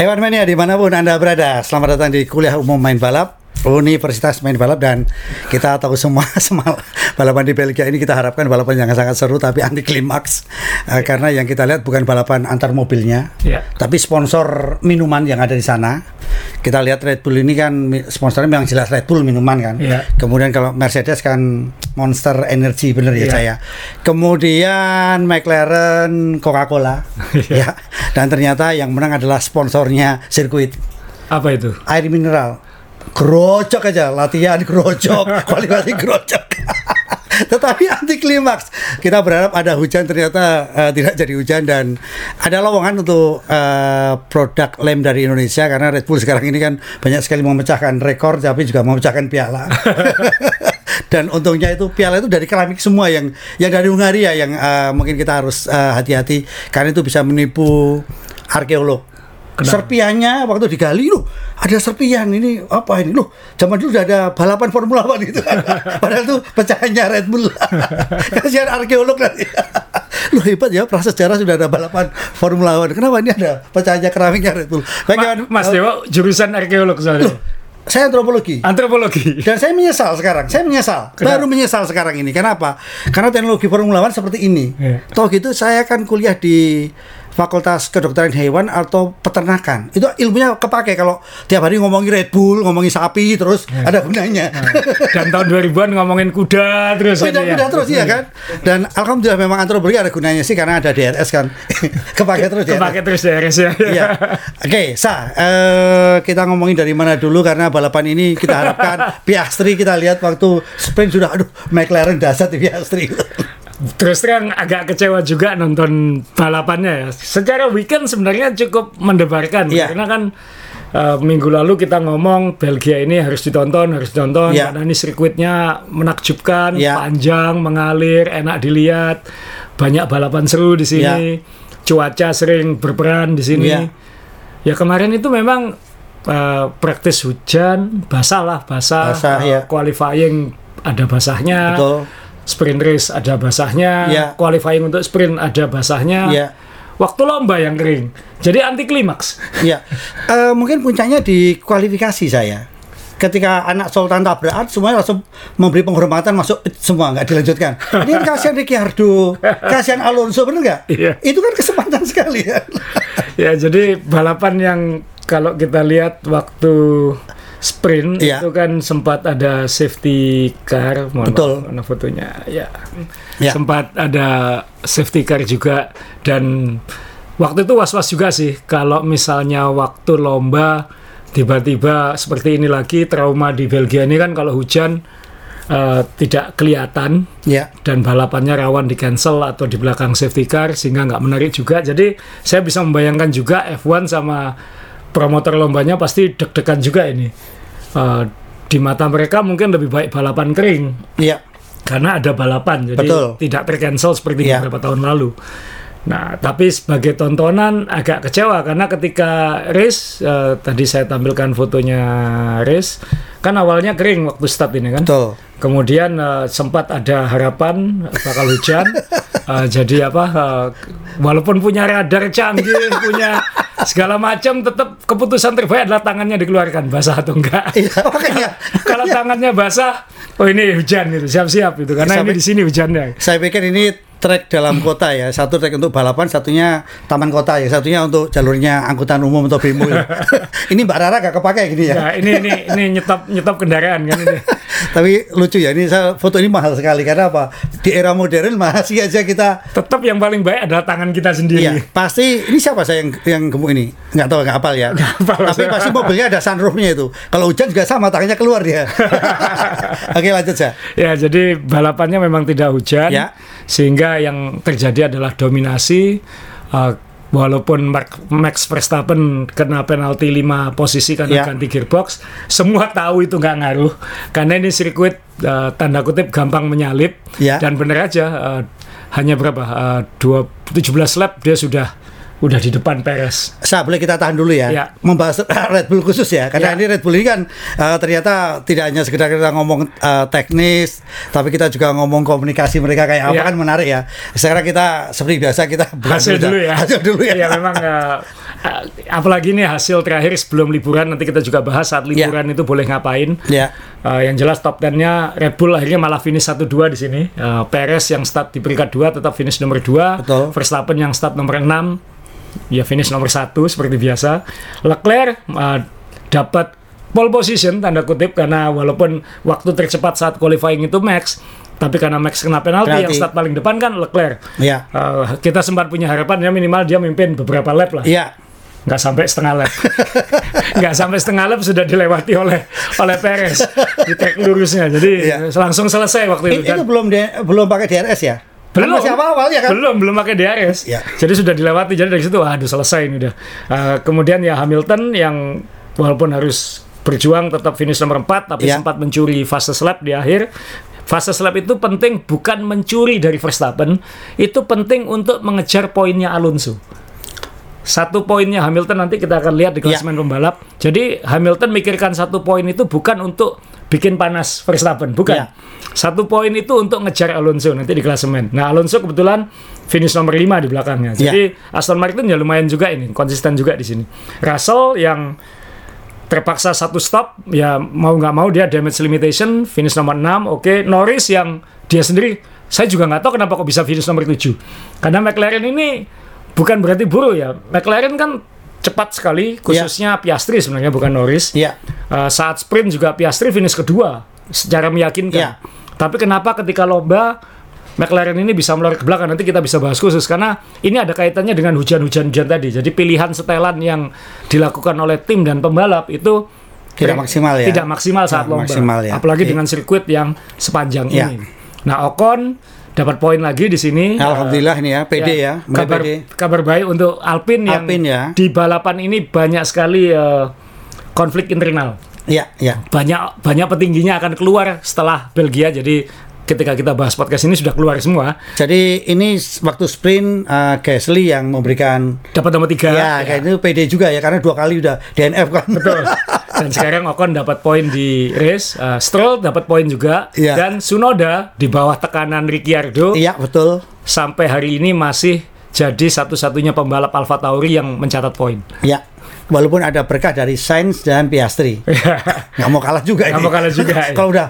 Ewan Mania di mana pun Anda berada, selamat datang di kuliah umum main balap Universitas main balap dan kita tahu semua semal balapan di Belgia ini kita harapkan balapan yang sangat seru tapi anti klimaks uh, karena yang kita lihat bukan balapan antar mobilnya Ya. tapi sponsor minuman yang ada di sana. Kita lihat Red Bull ini kan sponsornya memang jelas Red Bull minuman kan. Ya. kemudian kalau Mercedes kan Monster Energy bener ya Ya. saya. Kemudian McLaren Coca-Cola. Ya. Dan ternyata yang menang adalah sponsornya sirkuit. Apa itu? air mineral gerocok aja latihan gerocok kualifikasi gerocok. Tetapi anti klimaks. Kita berharap ada hujan ternyata eh, tidak jadi hujan dan ada lowongan untuk eh, produk lem dari Indonesia karena Red Bull sekarang ini kan banyak sekali memecahkan rekor tapi juga memecahkan piala. Dan untungnya itu piala itu dari keramik semua yang yang dari Hungaria yang eh, mungkin kita harus hati-hati karena itu bisa menipu arkeolog serpiannya waktu digali loh ada serpian ini apa ini loh zaman dulu udah ada balapan Formula One itu padahal itu pecahannya Red Bull kasihan arkeolog nanti loh hebat ya prasejarah sudah ada balapan Formula One kenapa ini ada pecahannya keramiknya Red Bull Ma- Bagaimana- Mas Dewa jurusan arkeolog soalnya. saya antropologi Antropologi. dan saya menyesal sekarang, saya menyesal, Kenapa? baru menyesal sekarang ini. Kenapa? Karena teknologi Formula One seperti ini. Iya. Toh gitu saya kan kuliah di Fakultas Kedokteran Hewan atau Peternakan. Itu ilmunya kepake kalau tiap hari ngomongin Red Bull, ngomongin sapi terus Iya. ada gunanya. Dan tahun 2000-an ngomongin kuda terus Beda ini ya. terus ya kan. Dan alhamdulillah memang antropologi ada gunanya sih karena ada DRS kan. kepake terus ya. Kepake terus ya, Res ya. Iya. Oke, Sa, eh, kita ngomongin dari mana dulu karena balapan ini kita harapkan Piastri kita lihat waktu sprint sudah aduh McLaren dasar di Piastri. Terus terang agak kecewa juga nonton balapannya ya. Secara weekend sebenarnya cukup mendebarkan Iya. karena kan eh, minggu lalu kita ngomong Belgia ini harus ditonton, harus ditonton Iya. karena ini sirkuitnya menakjubkan, Iya. panjang, mengalir, enak dilihat, banyak balapan seru di sini. Cuaca sering berperan di sini. Iya. Ya kemarin itu memang eh, praktis hujan, basah lah, basah. Basah, Eh, ya. Qualifying ada basahnya Betul. Sprint race ada basahnya, Ya. qualifying untuk sprint ada basahnya, Iya. waktu lomba yang kering. Jadi anti klimaks. Iya. Eh, mungkin puncaknya di kualifikasi saya. Ketika anak Sultan tabrakan semuanya langsung memberi penghormatan masuk semua nggak dilanjutkan. Ini kan kasihan Ricciardo, kasihan Alonso bener nggak? Iya. Itu kan kesempatan sekali ya. ya jadi balapan yang kalau kita lihat waktu sprint Iya. itu kan sempat ada safety car, mohon Betul. maaf, mana fotonya, ya. Ya. sempat ada safety car juga dan waktu itu was-was juga sih kalau misalnya waktu lomba tiba-tiba seperti ini lagi trauma di Belgia ini kan kalau hujan eh, tidak kelihatan Ya. dan balapannya rawan di cancel atau di belakang safety car sehingga nggak menarik juga. Jadi saya bisa membayangkan juga F1 sama promotor lombanya pasti deg-degan juga ini. Eh, di mata mereka mungkin lebih baik balapan kering Iya. karena ada balapan jadi Betul. tidak tercancel seperti Iya. beberapa tahun lalu. Nah, tapi sebagai tontonan agak kecewa karena ketika race eh, tadi saya tampilkan fotonya race kan awalnya kering waktu start ini kan. Betul. Kemudian eh, sempat ada harapan bakal hujan. Eh, jadi apa? eh, walaupun punya radar canggih, punya segala macam, tetap keputusan terbaik adalah tangannya dikeluarkan basah atau enggak. Iya, makanya. Kalau tangannya basah, oh ini hujan itu, siap-siap itu karena Sampai- ini di sini hujannya. Saya pikir ini trek dalam kota ya. Satu trek untuk balapan, satunya taman kota ya. Satunya untuk jalurnya angkutan umum atau bemo. ya. ini Mbak Rara gak kepake gini ya. Nah, ini ini ini nyetop nyetop kendaraan kan ini. Tapi lucu ya, ini saya, foto ini mahal sekali karena apa? Di era modern masih aja kita Tetap yang paling baik adalah tangan kita sendiri. Iya, pasti ini siapa saya yang yang gemuk ini? Nggak tahu, nggak hafal ya. hafal Tapi saya. pasti mobilnya ada sunroofnya itu. Kalau hujan juga sama, tangannya keluar dia. Oke lanjut ya. Ya, jadi balapannya memang tidak hujan, Ya. sehingga yang terjadi adalah dominasi. uh, walaupun Max Verstappen kena penalti 5 posisi karena Ya. ganti gearbox, semua tahu itu nggak ngaruh, karena ini sirkuit uh, tanda kutip gampang menyalip, Ya. dan benar aja uh, hanya berapa? Uh, dua, 17 lap dia sudah udah di depan Perez. Sa, boleh kita tahan dulu ya, Ya. membahas Red Bull khusus ya, karena Ya. ini Red Bull ini kan eh, ternyata tidak hanya sekedar kita ngomong eh, teknis, tapi kita juga ngomong komunikasi mereka kayak apa Ya. kan menarik ya. Sekarang kita seperti biasa kita hasil dulu ya. hasil dulu ya. Ya memang eh, apalagi nih hasil terakhir sebelum liburan nanti kita juga bahas saat liburan itu boleh ngapain. Ya. Eh, yang jelas top 10-nya Red Bull akhirnya malah finish 1-2 di sini. Eh, Perez yang start di peringkat 2 tetap finish nomor 2. Betul. Verstappen yang start nomor 6 ya finish nomor 1 seperti biasa. Leclerc eh, dapat pole position tanda kutip karena walaupun waktu tercepat saat qualifying itu Max tapi karena Max kena penalti Penalti. yang start paling depan kan Leclerc. Ya. Eh, kita sempat punya harapan ya minimal dia mimpin beberapa lap lah Iya. nggak sampai setengah lap nggak sampai setengah lap sudah dilewati oleh oleh Perez di track lurusnya jadi Iya. langsung selesai waktu itu itu dan belum di- belum pakai DRS ya? Belum masih awal-awal ya kan? belum belum pakai DRS Iya. jadi sudah dilewati jadi dari situ waduh selesai ini udah Eh, kemudian ya Hamilton yang walaupun harus berjuang tetap finish nomor 4 tapi Iya. sempat mencuri fase lap di akhir Fase lap itu penting bukan mencuri dari Verstappen, itu penting untuk mengejar poinnya Alonso. Satu poinnya Hamilton nanti kita akan lihat di Iya. klasemen pembalap. Jadi Hamilton mikirkan satu poin itu bukan untuk bikin panas Verstappen, bukan. Iya. Satu poin itu untuk ngejar Alonso nanti di klasemen. Nah Alonso kebetulan finish nomor 5 di belakangnya. Iya. Jadi Aston Martin ya lumayan juga ini, konsisten juga di sini. Russell yang terpaksa satu stop ya mau nggak mau dia damage limitation finish nomor 6 oke Norris yang dia sendiri saya juga nggak tahu kenapa kok bisa finish nomor 7 karena McLaren ini bukan berarti buruk ya McLaren kan cepat sekali khususnya Piastri sebenarnya bukan Norris Iya. Uh, saat sprint juga Piastri finish kedua secara meyakinkan. Iya. Tapi kenapa ketika lomba McLaren ini bisa melorot ke belakang nanti kita bisa bahas khusus karena ini ada kaitannya dengan hujan-hujan hujan tadi. Jadi pilihan setelan yang dilakukan oleh tim dan pembalap itu Tidak maksimal ya? Tidak maksimal saat Tidak lomba. maksimal ya. Apalagi Oke. dengan sirkuit yang sepanjang Iya. ini. Nah, Ocon dapat poin lagi di sini. Alhamdulillah ini ya, PD ya, mulai kabar, PD. kabar baik untuk Alpine yang Alpine ya. di balapan ini banyak sekali eh, konflik internal Iya, iya. banyak banyak petingginya akan keluar setelah Belgia jadi ketika kita bahas podcast ini sudah keluar semua Jadi ini waktu sprint uh, Gasly yang memberikan dapat nomor tiga ya, kayak itu PD juga ya karena dua kali udah DNF kan. betul dan sekarang Ocon dapat poin di race uh, Stroll dapat poin juga Iya. dan Sunoda di bawah tekanan Ricciardo Iya, betul. sampai hari ini masih jadi satu-satunya pembalap Alfa Tauri yang mencatat poin Ya. Walaupun ada berkah dari Sainz dan Piastri. nggak mau kalah juga Nggak ini. mau kalah juga, ya. kalau udah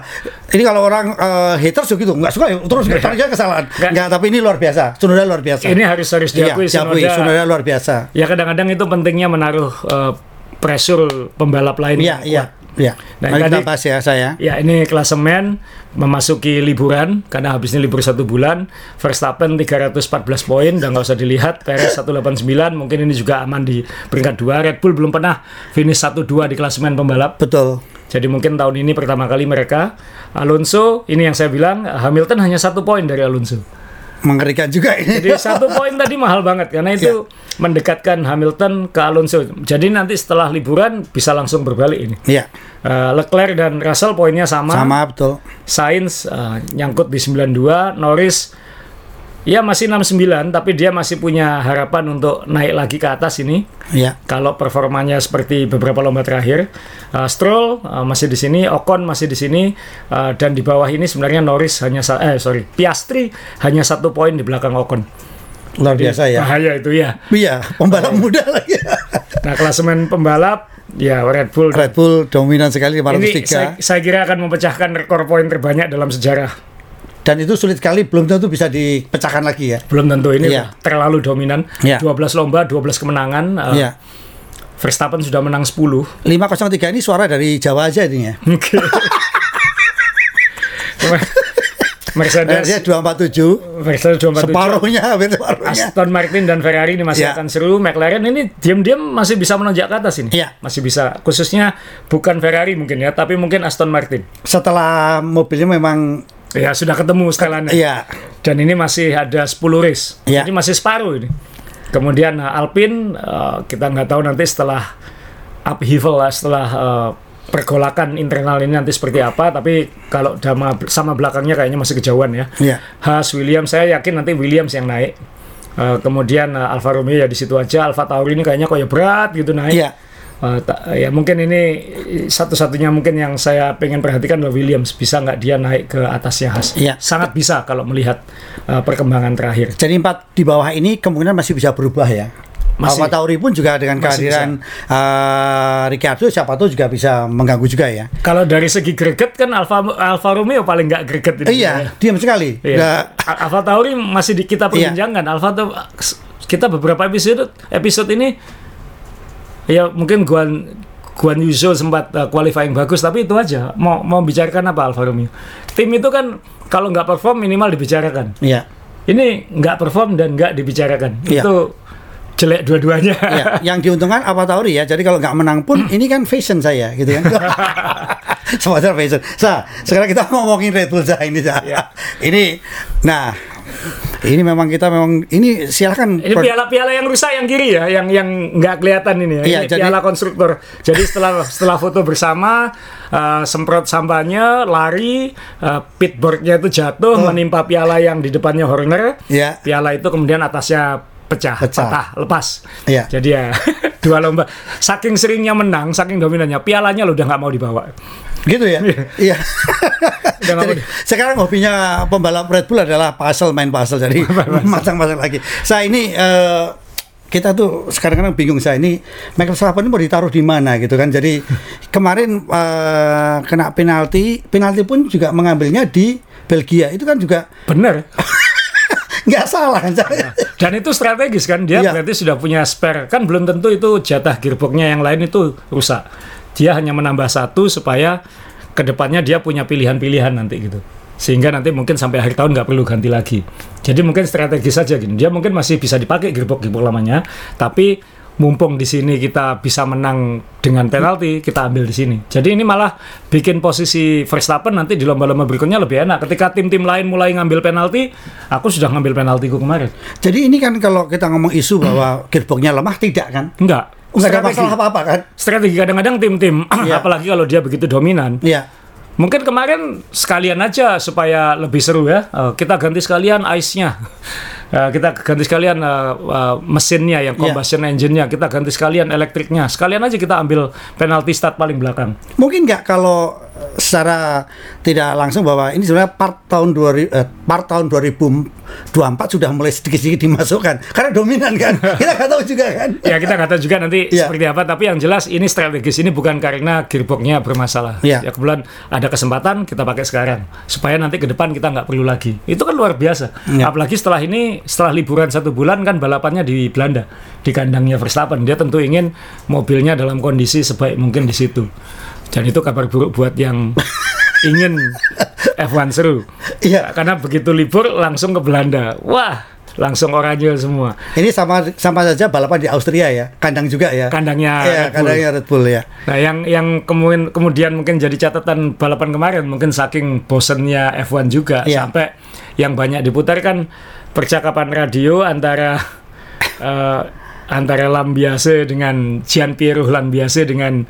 ini kalau orang eh, haters juga gitu, nggak suka ya terus cari aja kesalahan. Nggak. Tapi ini luar biasa. Sunoda luar biasa. ini harus harus Iya, diakui diakui. Tsunoda Sunoda luar biasa. ya kadang-kadang itu pentingnya menaruh uh, pressure pembalap lain Iya, iya, iya. Nah, Mari kita tadi- bahas ya saya. Ya ini klasemen memasuki liburan karena habis ini libur satu bulan. Verstappen 314 poin dan nggak usah dilihat. Perez 189 mungkin ini juga aman di peringkat 2. Red Bull belum pernah finish 1-2 di klasemen pembalap. Betul. Jadi mungkin tahun ini pertama kali mereka. Alonso ini yang saya bilang Hamilton hanya satu poin dari Alonso. Mengerikan juga ini. Jadi satu poin tadi mahal banget karena itu mendekatkan Hamilton ke Alonso. Jadi nanti setelah liburan bisa langsung berbalik ini. Iya, Uh, Leclerc dan Russell poinnya sama. sama betul. Sainz uh, nyangkut di 92, Norris ya masih 69 tapi dia masih punya harapan untuk naik lagi ke atas ini Iya. kalau performanya seperti beberapa lomba terakhir. Uh, Stroll uh, masih di sini, Ocon masih di sini uh, dan di bawah ini sebenarnya Norris hanya eh sorry, Piastri hanya satu poin di belakang Ocon. Luar biasa ya. Bahaya itu ya. Iya, pembalap muda lagi. Nah, klasemen pembalap ya Red Bull Red Bull dominan sekali ini 503 saya, saya kira akan memecahkan rekor poin terbanyak dalam sejarah. Dan itu sulit sekali belum tentu bisa dipecahkan lagi ya. belum tentu ini Iya. terlalu dominan. Iya. 12 lomba, 12 kemenangan. Uh, Iya. Verstappen sudah menang 10. 503 ini suara dari Jawa aja ini ya. Oke. Mercedes, Dia 247 Mercedes 247. separuhnya hampir separuhnya. Aston Martin dan Ferrari ini masih Iya. akan seru. McLaren ini diam-diam masih bisa menonjak ke atas ini. Iya. Masih bisa. Khususnya bukan Ferrari mungkin ya, tapi mungkin Aston Martin. Setelah mobilnya memang Ya sudah ketemu setelannya. iya Dan ini masih ada 10 race. Iya. Jadi masih separuh ini. Kemudian uh, Alpine uh, kita nggak tahu nanti setelah upheaval lah, setelah uh, pergolakan internal ini nanti seperti apa. Tapi kalau sama, sama belakangnya kayaknya masih kejauhan ya. iya. Haas Williams saya yakin nanti Williams yang naik. Eh, kemudian eh, Alfa Romeo ya di situ aja. Alfa Tauri ini kayaknya kok ya berat gitu naik. Iya. Ta- ya mungkin ini satu-satunya mungkin yang saya pengen perhatikan adalah Williams bisa nggak dia naik ke atasnya Haas. Iya. Sangat bisa kalau melihat eh, perkembangan terakhir. Jadi empat di bawah ini kemungkinan masih bisa berubah ya. Masih. Alfa Tauri pun juga dengan kehadiran uh, Ricciardo siapa tahu juga bisa mengganggu juga ya. Kalau dari segi greget kan Alfa Alfa Romeo paling nggak greget ini. iya, diam sekali. Iya. Nggak- Al- Alfa Tauri masih di kita Iya. perbincangkan. Alfa tuh kita beberapa episode episode ini ya mungkin Guan Guan Yuzo sempat uh, qualifying bagus tapi itu aja. Mau mau bicarakan apa Alfa Romeo? Tim itu kan kalau nggak perform minimal dibicarakan. Iya. Ini nggak perform dan nggak dibicarakan. Iya. Itu jelek dua-duanya. Ya, yang diuntungkan Alfa Tauri ya. Jadi kalau nggak menang pun ini kan fashion saya gitu kan. Semacam fashion. Sa, sekarang kita ngomongin Red Bull Sa ini Sa. Ya. Ini nah ini memang kita memang ini silakan Ini piala-piala yang rusak yang kiri ya, yang yang nggak kelihatan ini ya. Iya, ini jadi- piala konstruktor. Jadi setelah setelah foto bersama, uh, semprot sampahnya, lari, uh, pitboardnya itu jatuh, Oh. menimpa piala yang di depannya Horner. Iya. Piala itu kemudian atasnya pecah, Pecah. patah, lepas. Iya. Jadi ya dua lomba. Saking seringnya menang, saking dominannya, pialanya lo udah nggak mau dibawa. gitu ya. Iya. Jadi, sekarang hobinya pembalap Red Bull adalah puzzle main puzzle jadi masang-masang lagi. Saya ini eh, kita tuh sekarang-kadang bingung saya ini Michael Verstappen ini mau ditaruh di mana gitu kan. Jadi kemarin eh, kena penalti, penalti pun juga mengambilnya di Belgia. Itu kan juga Bener. nggak salah kan saya. Dan itu strategis kan dia Iya. berarti sudah punya spare kan belum tentu itu jatah gearboxnya yang lain itu rusak. Dia hanya menambah satu supaya ke depannya dia punya pilihan-pilihan nanti gitu. Sehingga nanti mungkin sampai akhir tahun nggak perlu ganti lagi. Jadi mungkin strategis saja gini. Dia mungkin masih bisa dipakai gearbox gearbox lamanya, tapi mumpung di sini kita bisa menang dengan penalti, kita ambil di sini. Jadi ini malah bikin posisi Verstappen nanti di lomba-lomba berikutnya lebih enak. Ketika tim-tim lain mulai ngambil penalti, aku sudah ngambil penaltiku kemarin. Jadi ini kan kalau kita ngomong isu bahwa gearboxnya lemah tidak kan? Enggak. Nggak ada Strategi. masalah apa-apa kan? Strategi kadang-kadang tim-tim, Iya. apalagi kalau dia begitu dominan. Iya. Mungkin kemarin sekalian aja supaya lebih seru ya. eh, kita ganti sekalian ice-nya. Eh, kita ganti sekalian eh, mesinnya yang Iya. combustion engine-nya, kita ganti sekalian elektriknya. Sekalian aja kita ambil penalti start paling belakang. Mungkin nggak kalau secara tidak langsung bahwa ini sebenarnya part tahun 2000 eh, part tahun 2024 sudah mulai sedikit-sedikit dimasukkan karena dominan kan kita nggak tahu juga kan Ya kita nggak tahu juga nanti Iya. seperti apa, tapi yang jelas ini strategis ini bukan karena gearboxnya bermasalah. Iya. Ya kebetulan ada kesempatan kita pakai sekarang supaya nanti ke depan kita nggak perlu lagi. Itu kan luar biasa. Iya. Apalagi setelah ini setelah liburan satu bulan kan balapannya di Belanda di kandangnya Verstappen. Dia tentu ingin mobilnya dalam kondisi sebaik mungkin di situ. Dan itu kabar buruk buat yang ingin F1 seru. Iya. Karena begitu libur langsung ke Belanda. Wah, langsung oranye semua. ini sama sama saja balapan di Austria ya kandang juga ya Kandangnya Iya, Red Bull. kandangnya Red Bull ya Nah, yang yang kemudian kemudian mungkin jadi catatan balapan kemarin mungkin saking bosennya F1 juga Iya. sampai yang banyak diputar kan percakapan radio antara eh, antara Lambiase dengan Gian Piero Lambiase dengan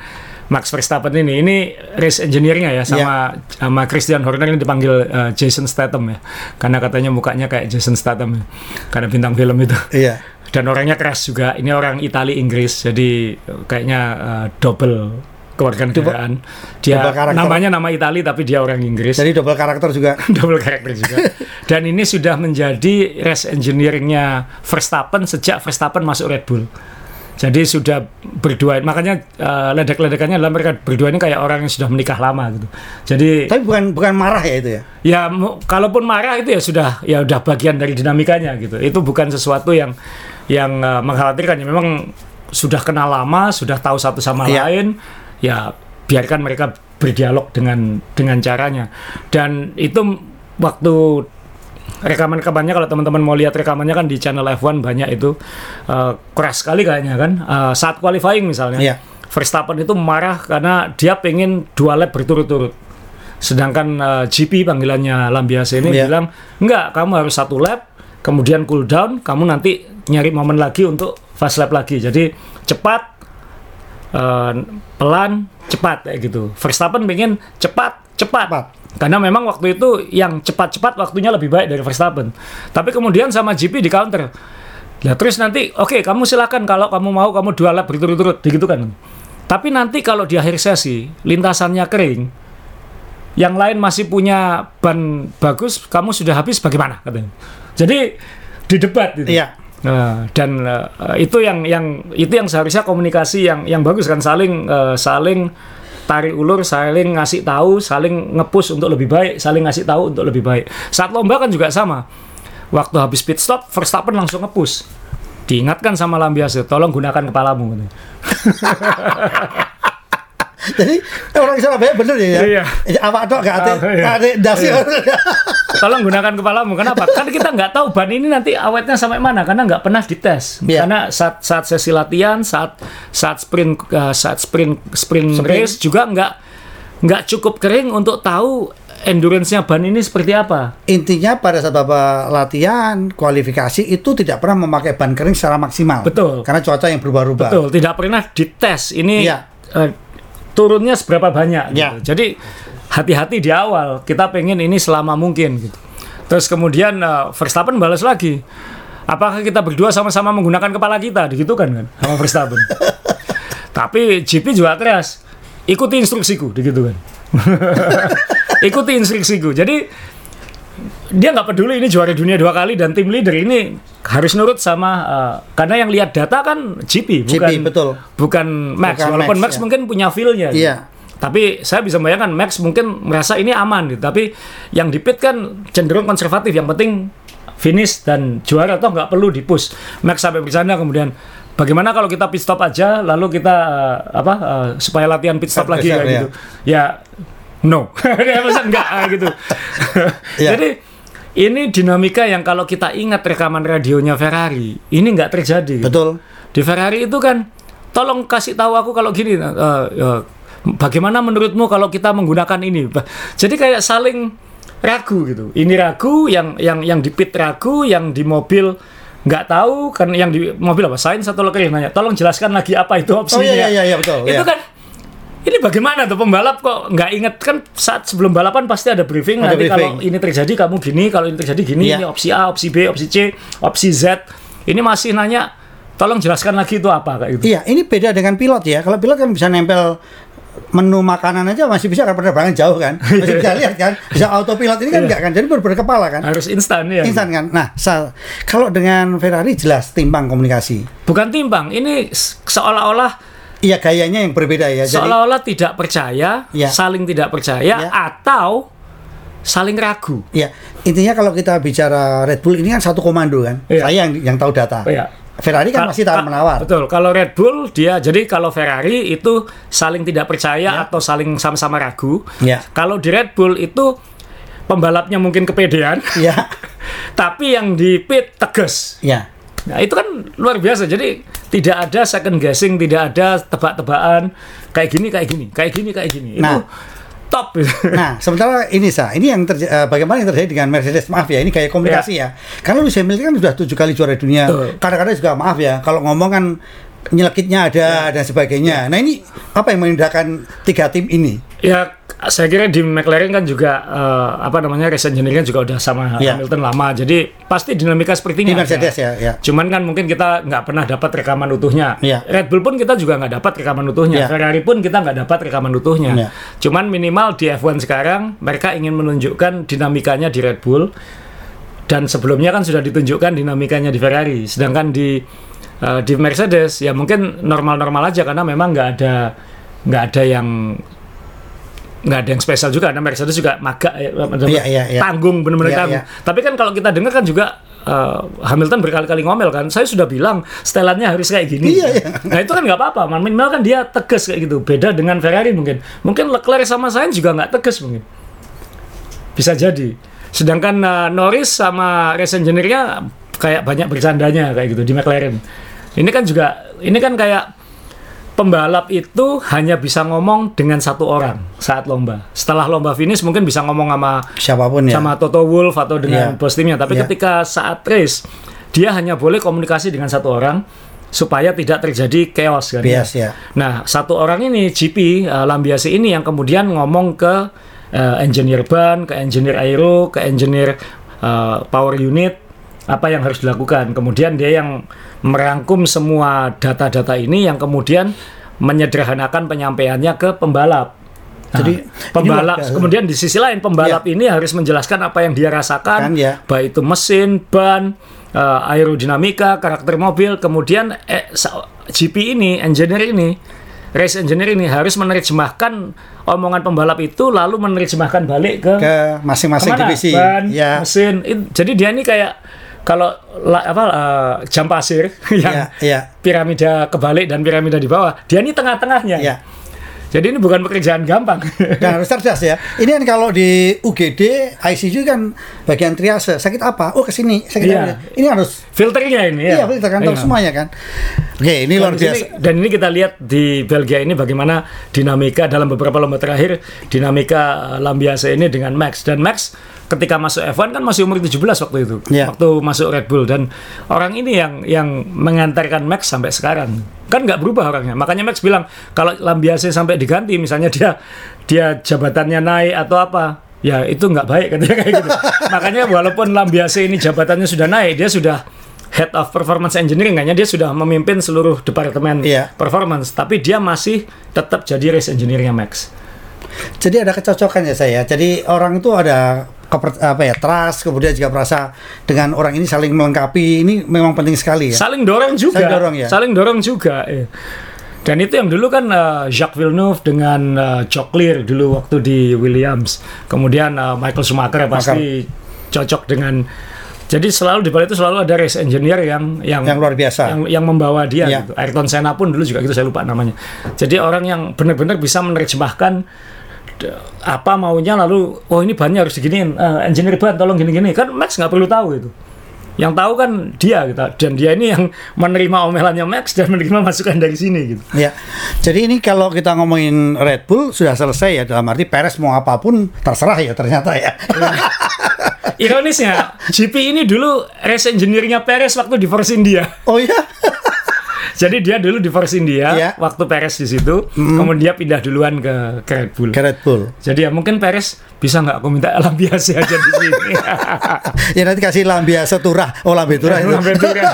Max Verstappen ini ini race engineer-nya ya sama sama Christian Horner ini dipanggil eh, Jason Statham ya karena katanya mukanya kayak Jason Statham ya. karena bintang film itu iya dan orangnya keras juga. Ini orang Itali Inggris, jadi kayaknya eh, double kewarganegaraan. Dia double namanya nama Itali tapi dia orang Inggris. jadi double karakter juga double karakter juga. Dan ini sudah menjadi race engineeringnya Verstappen sejak Verstappen masuk Red Bull. Jadi sudah berdua, makanya eh, ledek-ledekannya adalah mereka berdua ini kayak orang yang sudah menikah lama gitu. Jadi tapi bukan bukan marah ya itu ya ya kalaupun marah itu ya sudah ya udah bagian dari dinamikanya gitu itu bukan sesuatu yang yang uh, mengkhawatirkan ya memang sudah kenal lama sudah tahu satu sama Iya. lain ya biarkan mereka berdialog dengan dengan caranya dan itu waktu rekaman-rekamannya kalau teman-teman mau lihat rekamannya kan di channel F1 banyak itu uh, keras sekali kayaknya kan Uh, saat qualifying misalnya Iya. Verstappen itu marah karena dia pengen dua lap berturut-turut sedangkan uh, GP panggilannya Lambiase ini Iya. bilang enggak kamu harus satu lap kemudian cool down kamu nanti nyari momen lagi untuk fast lap lagi jadi cepat eh, pelan cepat kayak gitu Verstappen pengen cepat cepat Cepat. Karena memang waktu itu yang cepat-cepat waktunya lebih baik dari Verstappen tapi kemudian sama GP di counter Nah, terus nanti oke kamu silakan kalau kamu mau kamu dua lap berturut-turut begitu kan. Tapi nanti kalau di akhir sesi lintasannya kering, yang lain masih punya ban bagus, kamu sudah habis bagaimana katanya. Jadi didebat gitu. Iya. Nah, dan eh, itu yang yang itu yang seharusnya komunikasi yang yang bagus kan saling eh, saling tarik ulur, saling ngasih tahu, saling ngepush untuk lebih baik, saling ngasih tahu untuk lebih baik. Saat lomba kan juga sama. Waktu habis pit stop, Verstappen langsung ngepush. Diingatkan sama Lambiase, tolong gunakan kepalamu. Jadi orang Surabaya bener ya. ya? Iya. Awak tok gak ate, Ah, iya. gak ate dasi. Iya. Tolong gunakan kepalamu. Kenapa? Kan kita nggak tahu ban ini nanti awetnya sampai mana karena nggak pernah dites. Iya. Karena saat saat sesi latihan, saat saat sprint uh, saat sprint sprint, Sprint. race juga nggak nggak cukup kering untuk tahu endurance-nya ban ini seperti apa. Intinya pada saat Bapak latihan, kualifikasi itu tidak pernah memakai ban kering secara maksimal. Betul. Karena cuaca yang berubah-ubah. Betul, tidak pernah dites. Ini Iya. eh, turunnya seberapa banyak. Iya. Gitu. Jadi hati-hati di awal. Kita pengen ini selama mungkin. Gitu. Terus kemudian eh, Verstappen balas lagi. Apakah kita berdua sama-sama menggunakan kepala kita? Gitu kan kan sama Verstappen. Tapi GP juga keras. Ikuti instruksiku, gitu kan. Ikuti instruksiku. Jadi dia nggak peduli ini juara dunia dua kali dan tim leader ini harus nurut sama eh, karena yang lihat data kan GP bukan GP, betul. bukan Max Bukan walaupun Max, Max, ya. mungkin punya feel-nya gitu. Iya. tapi saya bisa bayangkan Max mungkin merasa ini aman gitu tapi yang di pit kan cenderung konservatif yang penting finish dan juara toh nggak perlu di-push Max sampai bercanda kemudian bagaimana kalau kita pit stop aja lalu kita eh, apa eh, supaya latihan pit stop lagi Geser, kayak ya. gitu ya no dia enggak gitu Iya. jadi ini dinamika yang kalau kita ingat rekaman radionya Ferrari ini nggak terjadi Betul. di Ferrari itu kan tolong kasih tahu aku kalau gini eh, eh, bagaimana menurutmu kalau kita menggunakan ini jadi kayak saling ragu gitu ini ragu yang yang yang di pit ragu yang di mobil nggak tahu kan yang di mobil apa Sainz atau Leclerc nanya tolong jelaskan lagi apa itu Oh opsinya iya iya iya betul. itu iya. kan ini bagaimana tuh pembalap kok nggak inget kan saat sebelum balapan pasti ada briefing Ada nanti briefing. kalau ini terjadi kamu gini kalau ini terjadi gini Iya. ini opsi A opsi B opsi C opsi Z ini masih nanya tolong jelaskan lagi itu apa kayak gitu Iya, ini beda dengan pilot ya. Kalau pilot kan bisa nempel menu makanan aja masih bisa kan penerbangan jauh kan. Masih bisa lihat kan. Bisa autopilot ini kan Iya. enggak kan. Jadi berbeda kepala kan. harus instan ya Instan kan. Nah, sa- kalau dengan Ferrari jelas timbang komunikasi. bukan timbang ini seolah-olah Iya gayanya yang berbeda ya. Jadi seolah-olah tidak percaya Iya. saling tidak percaya Iya. atau saling ragu ya intinya kalau kita bicara Red Bull ini kan satu komando kan. Iya. Saya yang yang tahu data. Iya. Ferrari kan Ka- masih tawar menawar. Betul. Kalau Red Bull dia jadi kalau Ferrari itu saling tidak percaya atau saling sama-sama ragu. Ya. Kalau di Red Bull itu pembalapnya mungkin kepedean, Iya. tapi yang di pit tegas. Ya. Nah, itu kan luar biasa. Jadi tidak ada second guessing, tidak ada tebak-tebakan kayak gini, kayak gini, kayak gini, kayak gini. Itu Nah. top. Nah, sementara ini sah, ini yang terja- eh, bagaimana yang terjadi dengan Mercedes? Maaf ya, ini kayak komunikasi ya. Karena Lewis Hamilton kan sudah tujuh kali juara dunia. Betul. Kadang-kadang juga maaf ya, kalau ngomong kan nyelekitnya ada dan sebagainya. Nah ini apa yang membedakan tiga tim ini? Ya, saya kira di McLaren kan juga eh, apa namanya race engineering juga udah sama Ya. Hamilton lama. Jadi pasti dinamika seperti ini Di. Mercedes ya, ya. Cuman kan mungkin kita nggak pernah dapat rekaman utuhnya. Iya. Red Bull pun kita juga nggak dapat rekaman utuhnya. Iya. Ferrari pun kita nggak dapat rekaman utuhnya. Iya. Cuman minimal di F1 sekarang mereka ingin menunjukkan dinamikanya di Red Bull dan sebelumnya kan sudah ditunjukkan dinamikanya di Ferrari. Sedangkan di eh, di Mercedes ya mungkin normal-normal aja karena memang nggak ada nggak ada yang nggak ada yang spesial juga karena Mercedes juga magak ya, Iya, iya, iya. tanggung benar-benar Iya, tanggung. iya. Tapi kan kalau kita dengar kan juga eh, Hamilton berkali-kali ngomel kan, saya sudah bilang setelannya harus kayak gini. Iya, iya. Nah itu kan nggak apa-apa, minimal kan dia tegas kayak gitu. Beda dengan Ferrari mungkin, mungkin Leclerc sama Sainz juga nggak tegas mungkin. Bisa jadi. Sedangkan eh, Norris sama race engineer-nya kayak banyak bercandanya kayak gitu di McLaren. Ini kan juga, ini kan kayak pembalap itu hanya bisa ngomong dengan satu orang saat lomba. Setelah lomba finish mungkin bisa ngomong sama Siapa pun ya. sama Toto Wolff atau dengan Iya. bos timnya. Tapi Iya. ketika saat race dia hanya boleh komunikasi dengan satu orang supaya tidak terjadi chaos kan. Bias ya. Nah satu orang ini GP uh, Lambiasi ini yang kemudian ngomong ke uh, engineer ban, ke engineer aero, ke engineer uh, power unit apa yang harus dilakukan. Kemudian dia yang merangkum semua data-data ini yang kemudian menyederhanakan penyampaiannya ke pembalap. Nah, Jadi, pembalap ini- kemudian di sisi lain pembalap ini harus menjelaskan apa yang dia Kan, rasakan, ya. baik itu mesin, ban, eh, aerodinamika, karakter mobil, kemudian eh, GP ini, engineer ini, race engineer ini harus menerjemahkan omongan pembalap itu lalu menerjemahkan balik ke ke masing-masing divisi. ban, Ya. mesin. It- jadi dia ini kayak kalau la- apa eh, jam pasir yang Ya, ya. piramida kebalik dan piramida di bawah, dia ini tengah-tengahnya. Ya. Jadi ini bukan pekerjaan gampang. Dan harus cerdas ya. Ini kan kalau di UGD, ICU kan bagian triase. Sakit apa? Oh ke sini. Sakit apa? Ini harus Filternya ini ya. Iya, kita kan Iya. semuanya kan. Oke, ini luar Dan sini- biasa. dan ini kita lihat di Belgia ini bagaimana dinamika dalam beberapa lomba terakhir dinamika uh, Lambiase ini dengan Max dan Max ketika masuk F1 kan masih umur 17 waktu itu. Iya. Waktu masuk Red Bull dan orang ini yang yang mengantarkan Max sampai sekarang. Kan nggak berubah orangnya. Makanya Max bilang kalau Lambiase sampai diganti misalnya dia dia jabatannya naik atau apa ya itu nggak baik katanya kayak gitu. Makanya walaupun Lambiase ini jabatannya sudah naik, dia sudah head of performance engineering kayaknya dia sudah memimpin seluruh departemen Iya. performance, tapi dia masih tetap jadi race engineer-nya Max. Jadi ada kecocokan ya saya. Jadi orang itu ada keper, apa ya trust, kemudian juga merasa dengan orang ini saling melengkapi. Ini memang penting sekali ya. Saling dorong juga. Saling dorong, ya. Saling dorong juga. iya. Dan itu yang dulu kan eh, Jacques Villeneuve dengan uh, Jock Clear dulu waktu di Williams. Kemudian eh, Michael Schumacher pasti cocok dengan jadi selalu di balik itu selalu ada race engineer yang yang Yang luar biasa. yang, yang membawa dia Ya. gitu. Ayrton Senna pun dulu juga gitu saya lupa namanya. Jadi orang yang benar-benar bisa menerjemahkan apa maunya lalu oh ini bannya harus diginiin Eh, engineer ban tolong gini-gini. Kan Max nggak perlu tahu itu. Yang tahu kan dia gitu. Dan dia ini yang menerima omelannya Max dan menerima masukan dari sini gitu. Ya, jadi ini kalau kita ngomongin Red Bull sudah selesai ya dalam arti Perez mau apa pun terserah ya ternyata ya. ironisnya GP ini dulu race engineer-nya Perez waktu di Force India. Oh ya, jadi dia dulu di Force India Iya. waktu Perez di situ kemudian dia pindah duluan ke, ke Red Bull ke Red Bull. jadi ya mungkin Perez bisa nggak aku minta alam biasa aja di sini Ya nanti kasih lambiasa turah, oh lambe turah itu. Lambe Turah.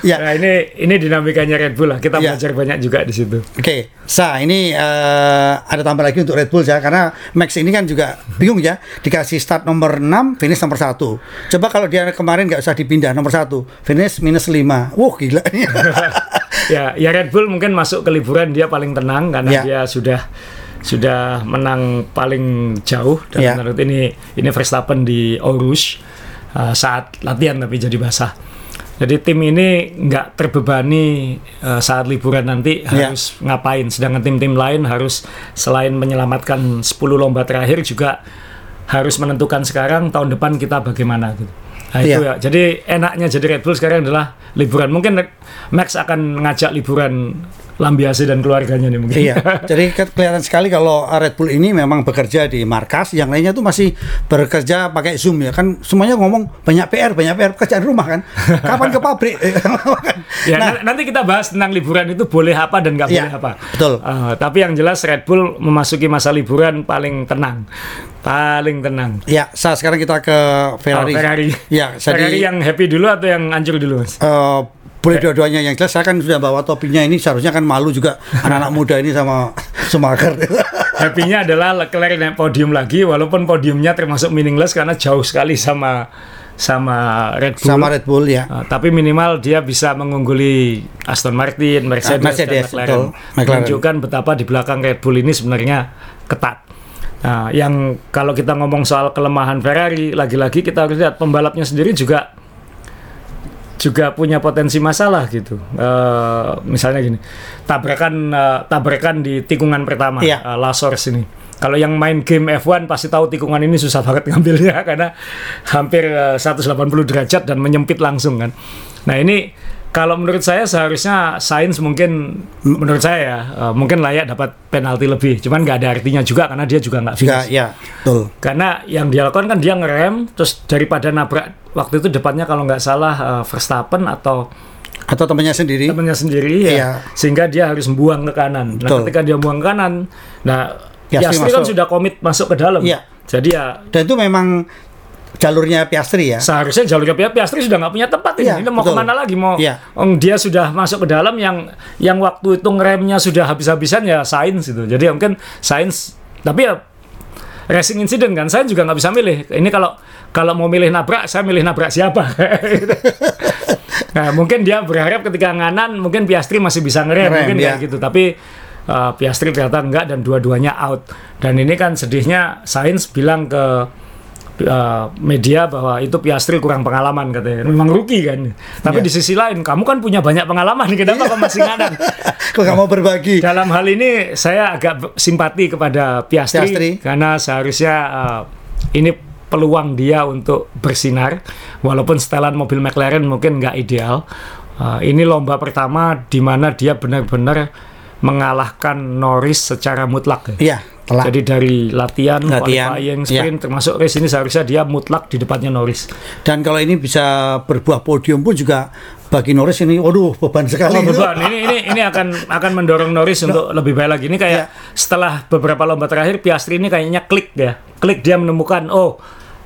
Ya, Nah ini ini dinamikanya Red Bull lah. Kita Ya. belajar banyak juga di situ. Oke, Sa, ini eh, ada tambah lagi untuk Red Bull ya, karena Max ini kan juga bingung ya, dikasih start nomor 6, finish nomor 1. Coba kalau dia kemarin nggak usah dipindah nomor 1, finish minus 5. Wah, gila. ya, ya Red Bull mungkin masuk ke liburan dia paling tenang karena Ya. dia sudah sudah menang paling jauh dan Ya. menurut ini ini Verstappen di Aarhus uh, saat latihan tapi jadi basah. Jadi tim ini nggak terbebani uh, saat liburan nanti Ya. harus ngapain. Sedangkan tim-tim lain harus selain menyelamatkan 10 lomba terakhir juga harus menentukan sekarang tahun depan kita bagaimana gitu. Nah, itu Iya. ya. Jadi enaknya jadi Red Bull sekarang adalah liburan. Mungkin Max akan ngajak liburan Lambiase dan keluarganya nih mungkin. iya, jadi ke- kelihatan sekali kalau Red Bull ini memang bekerja di markas, yang lainnya tuh masih bekerja pakai Zoom ya. Kan semuanya ngomong banyak PR, banyak PR pekerjaan rumah kan. Kapan ke pabrik? Ya, nah, nanti kita bahas tentang liburan itu boleh apa dan nggak Iya, boleh apa. betul. Eh, tapi yang jelas Red Bull memasuki masa liburan paling tenang, paling tenang. ya, Sa, sekarang kita ke Ferrari. Oh, Ferrari. Ya, jadi Ferrari yang happy dulu atau yang hancur dulu, Mas? Eh, boleh dua-duanya yang jelas saya kan sudah bawa topinya ini seharusnya kan malu juga anak-anak muda ini sama Schumacher Happy-nya adalah Leclerc naik podium lagi, walaupun podiumnya termasuk meaningless karena jauh sekali sama sama Red Bull. sama Red Bull ya Uh, tapi minimal dia bisa mengungguli Aston Martin, Mercedes, Ah, Mercedes, dan McLaren. betul. McLaren. Menunjukkan betapa di belakang Red Bull ini sebenarnya ketat. Nah, yang kalau kita ngomong soal kelemahan Ferrari, lagi-lagi kita harus lihat pembalapnya sendiri juga juga punya potensi masalah gitu. Eh, misalnya gini, tabrakan eh, tabrakan di tikungan pertama, Iya. eh, last source ini. Kalau yang main game F1 pasti tahu tikungan ini susah banget ngambilnya karena hampir eh, 180 derajat dan menyempit langsung kan. Nah ini kalau menurut saya seharusnya Sainz mungkin menurut saya ya eh, mungkin layak dapat penalti lebih. Cuman nggak ada artinya juga karena dia juga nggak finish. ya betul Karena yang dia lakukan kan dia ngerem terus daripada nabrak waktu itu depannya kalau nggak salah eh, Verstappen atau atau temannya sendiri temannya sendiri ya Iya. sehingga dia harus buang ke kanan. Nah, Betul. ketika dia buang ke kanan, nah Piastri Piastri kan sudah komit masuk ke dalam. Iya. Jadi ya dan itu memang jalurnya Piastri ya. Seharusnya jalurnya Pi- Piastri sudah nggak punya tempat ini. Iya, Ini mau betul. ke mana lagi? Mau. Ong, dia sudah masuk ke dalam yang yang waktu itu ngeremnya sudah habis-habisan ya Sainz itu. Jadi ya mungkin Sainz tapi ya racing incident kan saya juga nggak bisa milih. Ini kalau kalau mau milih nabrak, saya milih nabrak siapa? nah, mungkin dia berharap ketika nganan mungkin Piastri masih bisa ngerem, Ngerem, mungkin ya. kayak gitu. Tapi uh, Piastri ternyata enggak dan dua-duanya out. Dan ini kan sedihnya Sainz bilang ke uh, media bahwa itu Piastri kurang pengalaman katanya. Memang rookie kan. Tapi Ya. di sisi lain kamu kan punya banyak pengalaman. Kenapa kamu masih nganan? Kok mau berbagi? Dalam hal ini saya agak simpati kepada Piastri, Piastri. karena seharusnya uh, ini peluang dia untuk bersinar walaupun setelan mobil McLaren mungkin nggak ideal. Uh, ini lomba pertama di mana dia benar-benar mengalahkan Norris secara mutlak. ya. Iya, telah. Jadi dari latihan, Latihan, qualifying, iya. sprint, termasuk race ini seharusnya dia mutlak di depannya Norris. Dan kalau ini bisa berbuah podium pun juga bagi Norris ini, waduh beban sekali. Oh, beban. Ini ini ini akan akan mendorong Norris untuk lebih baik lagi. Ini kayak Iya. setelah beberapa lomba terakhir Piastri ini kayaknya klik ya. Klik dia menemukan oh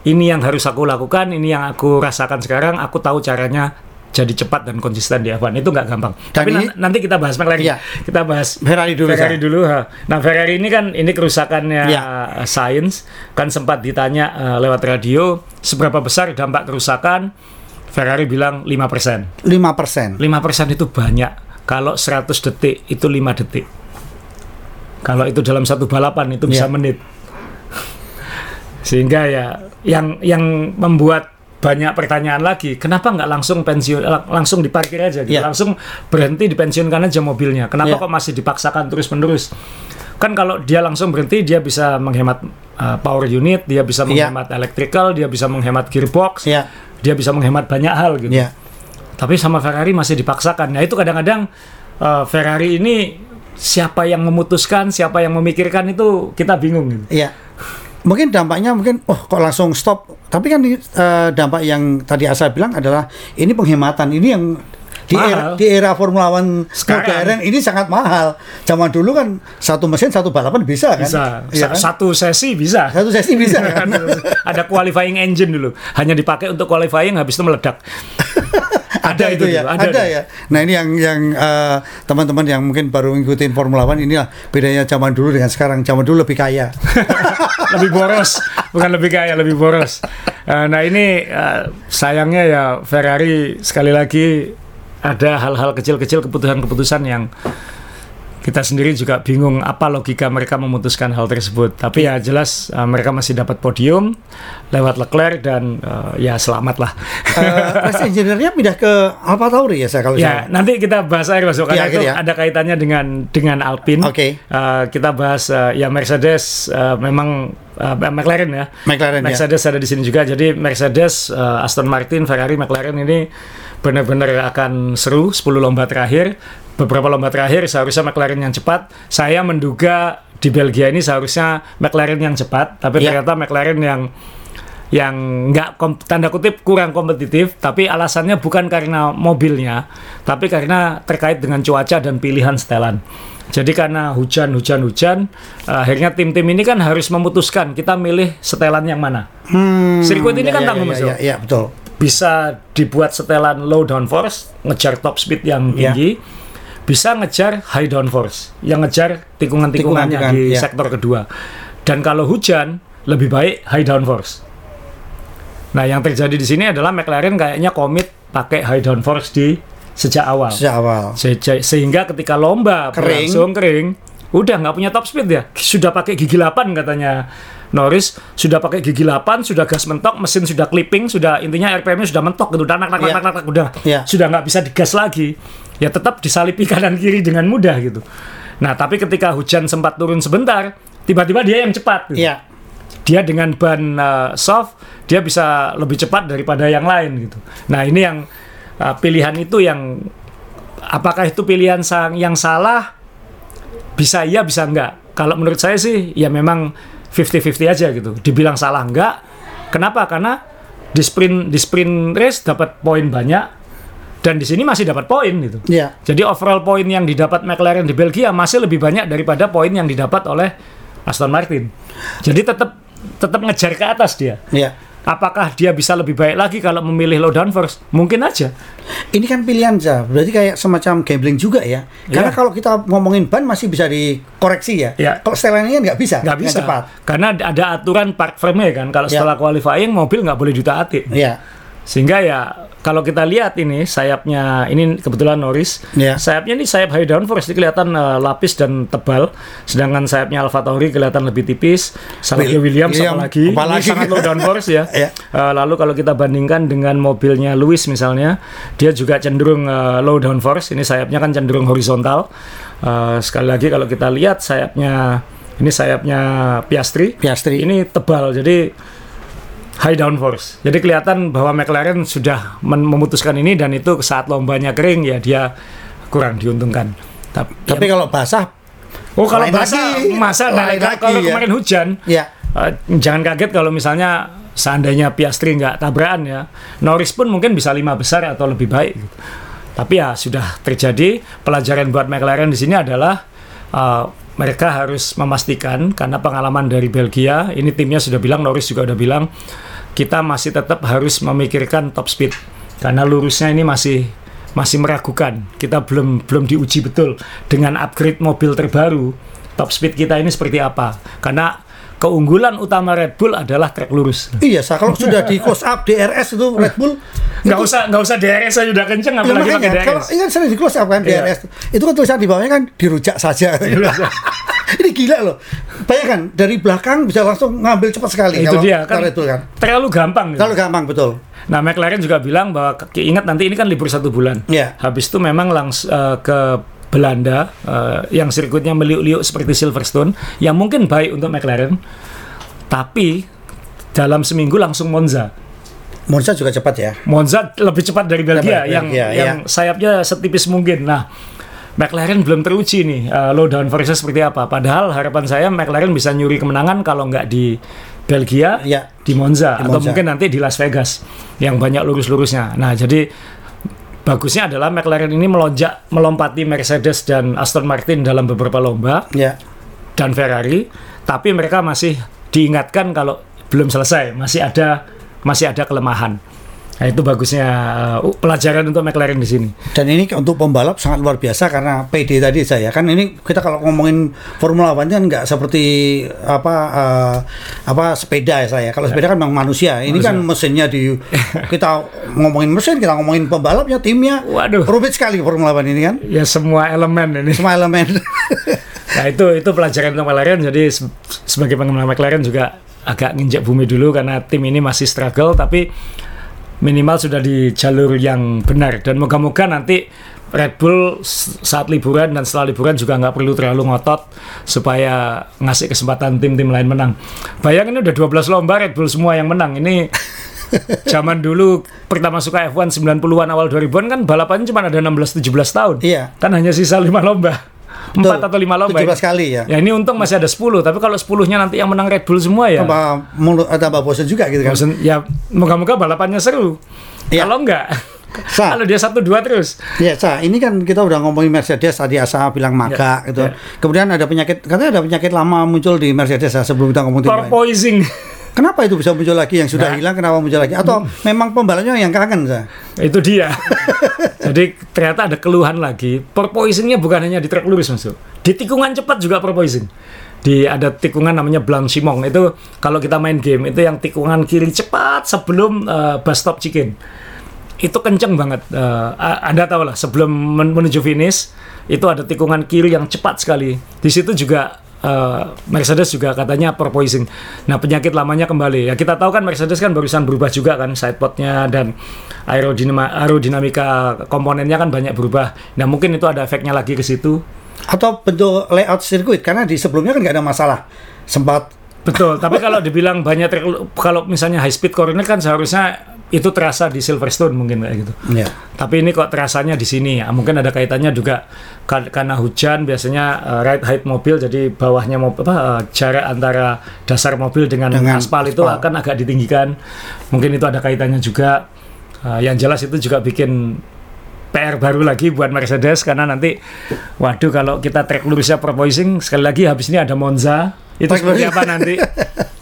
ini yang harus aku lakukan, ini yang aku rasakan sekarang, aku tahu caranya jadi cepat dan konsisten di F1 itu nggak gampang. Dan Tapi ini- nan- nanti kita bahas McLaren. Iya. Kita bahas Ferrari dulu, Ferrari dulu. ha. Nah Ferrari ini kan ini kerusakannya Iya. uh, Sainz kan sempat ditanya uh, lewat radio seberapa besar dampak kerusakan. Ferrari bilang 5%. 5%. 5% itu banyak. Kalau 100 detik itu 5 detik. Kalau itu dalam satu balapan itu bisa Iya. menit. Sehingga ya yang yang membuat banyak pertanyaan lagi, kenapa nggak langsung pensiun lang- langsung diparkir aja gitu. Iya. Langsung berhenti dipensiunkan aja mobilnya. Kenapa Iya. kok masih dipaksakan terus-menerus? Kan kalau dia langsung berhenti dia bisa menghemat uh, power unit, dia bisa Iya. menghemat electrical, dia bisa menghemat gearbox, Iya. dia bisa menghemat banyak hal gitu Iya. tapi sama Ferrari masih dipaksakan. Nah itu kadang-kadang uh, Ferrari ini siapa yang memutuskan, siapa yang memikirkan itu kita bingung gitu. Iya. Mungkin dampaknya mungkin oh kok langsung stop. Tapi kan eh, dampak yang tadi Asa bilang adalah ini penghematan. Ini yang di Mahal. era, di era Formula One Sekarang. modern ini sangat mahal. Zaman dulu kan satu mesin satu balapan bisa kan? Bisa Sa- kan? satu sesi bisa. Satu sesi bisa kan? Ada qualifying engine dulu, hanya dipakai untuk qualifying habis itu meledak. ada itu ya, ada, ada. ya. Nah ini yang yang eh, teman-teman yang mungkin baru ngikutin Formula One inilah bedanya zaman dulu dengan sekarang. Zaman dulu lebih kaya. lebih boros, bukan lebih kaya, lebih boros. Eh, nah ini eh, sayangnya ya Ferrari sekali lagi ada hal-hal kecil-kecil keputusan-keputusan yang kita sendiri juga bingung apa logika mereka memutuskan hal tersebut. Tapi ya jelas eh, mereka masih dapat podium lewat Leclerc dan eh, ya selamat lah. Eh, race engineer-nya pindah ke Alfa Tauri ya saya kalau Ya, saya. nanti kita bahas aja masuk karena Iya, itu ya. ada kaitannya dengan dengan Alpine. Oke. Eh, kita bahas eh, ya Mercedes eh, memang eh, McLaren ya. McLaren ya. Mercedes ada di sini juga. Jadi Mercedes, eh, Aston Martin, Ferrari, McLaren ini benar-benar akan seru 10 lomba terakhir. Beberapa lomba terakhir seharusnya McLaren yang cepat. Saya menduga di Belgia ini seharusnya McLaren yang cepat, tapi Ya. ternyata McLaren yang yang nggak tanda kutip kurang kompetitif, tapi alasannya bukan karena mobilnya, tapi karena terkait dengan cuaca dan pilihan setelan. Jadi karena hujan, hujan, hujan, eh, akhirnya tim-tim ini kan harus memutuskan kita milih setelan yang mana. Hmm, Sirkuit ini ya, kan ya, tanggung ya, Mas, ya, ya, betul. Bisa dibuat setelan low downforce, ngejar top speed yang Ya. tinggi, bisa ngejar high downforce, yang ngejar tikungan-tikungannya Tikungan-tikungan, di ya. sektor kedua. Dan kalau hujan, lebih baik high downforce. Nah, yang terjadi di sini adalah McLaren kayaknya komit pakai high downforce di sejak awal. Sejak awal. Se- se- sehingga ketika lomba Kering. berlangsung kering, udah nggak punya top speed ya. Sudah pakai gigi 8 katanya Norris, sudah pakai gigi 8, sudah gas mentok, mesin sudah clipping, sudah intinya RPM-nya sudah mentok gitu, udah nak nak nak Iya. nak, nak, udah Iya. sudah nggak bisa digas lagi. Ya tetap disalipi kanan kiri dengan mudah gitu. Nah, tapi ketika hujan sempat turun sebentar, tiba-tiba dia yang cepat. gitu Iya. dia dengan ban uh, soft dia bisa lebih cepat daripada yang lain gitu. Nah ini yang uh, pilihan itu yang apakah itu pilihan sang yang salah bisa iya bisa enggak. Kalau menurut saya sih ya memang 50-50 aja gitu. Dibilang salah enggak. Kenapa? Karena di sprint di sprint race dapat poin banyak dan di sini masih dapat poin gitu. Iya. Jadi overall poin yang didapat McLaren di Belgia masih lebih banyak daripada poin yang didapat oleh Aston Martin. Jadi tetap tetap ngejar ke atas dia. Iya. Apakah dia bisa lebih baik lagi kalau memilih low downforce? Mungkin aja. Ini kan pilihan za, berarti kayak semacam gambling juga ya. Karena Iya. kalau kita ngomongin ban masih bisa dikoreksi ya. Iya. Kalau setelan ini kan nggak bisa. Nggak bisa. cepat. Karena ada- aturan park frame kan. Kalau Ya. setelah qualifying mobil nggak boleh ditaati. Iya. Sehingga ya kalau kita lihat ini sayapnya ini kebetulan Norris. Ya. Sayapnya ini sayap high downforce ini kelihatan eh, lapis dan tebal, sedangkan sayapnya Alfa Tauri kelihatan lebih tipis. Sayapnya Will- Williams William, apalagi, ini apalagi. sangat low downforce ya. Ya. Eh, lalu kalau kita bandingkan dengan mobilnya Lewis misalnya, dia juga cenderung eh, low downforce. Ini sayapnya kan cenderung horizontal. Eh, sekali lagi kalau kita lihat sayapnya ini sayapnya Piastri. Piastri. Ini tebal, jadi high downforce. Jadi kelihatan bahwa McLaren sudah memutuskan ini dan itu saat lombanya kering ya dia kurang diuntungkan. Tapi, Tapi kalau basah, oh kalau basah masa nah, lagi, kalau ya. kemarin hujan ya. eh, jangan kaget kalau misalnya seandainya Piastri nggak tabrakan ya Norris pun mungkin bisa lima besar atau lebih baik. Tapi ya sudah terjadi pelajaran buat McLaren di sini adalah eh, mereka harus memastikan karena pengalaman dari Belgia ini timnya sudah bilang Norris juga udah bilang kita masih tetap harus memikirkan top speed. Karena lurusnya ini masih masih meragukan. Kita belum belum diuji betul dengan upgrade mobil terbaru top speed kita ini seperti apa. Karena keunggulan utama Red Bull adalah trek lurus Iya, Sa, kalau sudah di close up DRS itu Red Bull nggak usah nggak usah DRS aja udah kenceng Ya, apalagi pakai makanya, kalau DRS ini kan sering di close up kan Iya. DRS. Itu kan tulisan di bawahnya kan dirujak saja. ini gila loh. Bayangkan dari belakang bisa langsung ngambil cepat sekali itu kalau dia kan, kalau itu kan. terlalu gampang gitu. Kalau gampang betul. Nah, McLaren juga bilang bahwa ingat nanti ini kan libur satu bulan. Iya. Habis itu memang langsung ke Belanda eh, yang sirkuitnya meliuk-liuk seperti Silverstone, yang mungkin baik untuk McLaren, tapi dalam seminggu langsung Monza. Monza juga cepat ya. Monza lebih cepat dari Belgia Cepat, yang Belgia, yang sayapnya setipis mungkin. Nah, McLaren belum teruji nih uh, low downforce seperti apa. Padahal harapan saya McLaren bisa nyuri kemenangan kalau nggak di Belgia, Ya. di Monza, Di atau Monza. mungkin nanti di Las Vegas yang banyak lurus-lurusnya. Nah, jadi bagusnya adalah McLaren ini melonjak melompati Mercedes dan Aston Martin dalam beberapa lomba Ya. dan Ferrari, tapi mereka masih diingatkan kalau belum selesai, masih ada masih ada kelemahan. Nah, itu bagusnya uh, pelajaran untuk McLaren di sini. Dan ini untuk pembalap sangat luar biasa karena PD tadi saya kan ini kita kalau ngomongin Formula One kan nggak seperti apa eh, apa sepeda ya saya. Kalau sepeda kan memang manusia. Ini kan mesinnya di kita ngomongin mesin, kita ngomongin pembalapnya, timnya. Waduh. Rumit sekali Formula One ini kan. Ya semua elemen ini. Semua elemen. Nah, itu itu pelajaran untuk McLaren. Jadi se- sebagai penggemar McLaren juga agak nginjak bumi dulu karena tim ini masih struggle tapi minimal sudah di jalur yang benar dan moga-moga nanti Red Bull saat liburan dan setelah liburan juga nggak perlu terlalu ngotot supaya ngasih kesempatan tim-tim lain menang. Bayangin udah 12 lomba Red Bull semua yang menang. Ini zaman dulu pertama suka F1 90-an awal 2000-an kan balapannya cuma ada 16 17 tahun. Iya. Kan hanya sisa 5 lomba. 4 Betul. atau 5 lomba. 17 kali ya. Ya ini untung masih ada 10, tapi kalau 10-nya nanti yang menang Red Bull semua ya. Tambah mulut eh, tambah bosan juga gitu kan. bosen- ya moga-moga balapannya seru. Iya. Kalau enggak, Sa. kalau dia 1 2 terus. Ya, Sa, ini kan kita udah ngomongin Mercedes tadi Asa bilang maga Ya, gitu. ya. Kemudian ada penyakit katanya ada penyakit lama muncul di Mercedes ya, sebelum kita lain. Porpoising. Kenapa itu bisa muncul lagi yang sudah Nah. hilang kenapa muncul lagi? Atau memang pembalapnya yang kangen Sa? Itu dia. Jadi ternyata ada keluhan lagi. Porpoisingnya bukan hanya di trek lurus masuk. Di tikungan cepat juga porpoising. Di ada tikungan namanya Blanchimong itu kalau kita main game itu yang tikungan kiri cepat sebelum eh, bus stop chicken. Itu kenceng banget. A- Anda tahu lah sebelum men- menuju finish itu ada tikungan kiri yang cepat sekali. Di situ juga eh, Mercedes juga katanya porpoising. Nah penyakit lamanya kembali. Ya kita tahu kan Mercedes kan barusan berubah juga kan sidepodnya dan aerodinama aerodinamika komponennya kan banyak berubah. Nah mungkin itu ada efeknya lagi ke situ. Atau bentuk layout sirkuit karena di sebelumnya kan nggak ada masalah. Sempat Betul. Tapi kalau dibilang banyak kalau misalnya high speed corner kan seharusnya itu terasa di Silverstone mungkin kayak gitu. ya. Tapi ini kok terasanya di sini ya. Mungkin ada kaitannya juga kar- karena hujan biasanya uh, ride height mobil jadi bawahnya mobil apa uh, jarak antara dasar mobil dengan, Dengan aspal, itu aspal. akan agak ditinggikan. Mungkin itu ada kaitannya juga. Uh, yang jelas itu juga bikin PR baru lagi buat Mercedes karena nanti waduh kalau kita track lurusnya porpoising sekali lagi habis ini ada Monza itu seperti apa nanti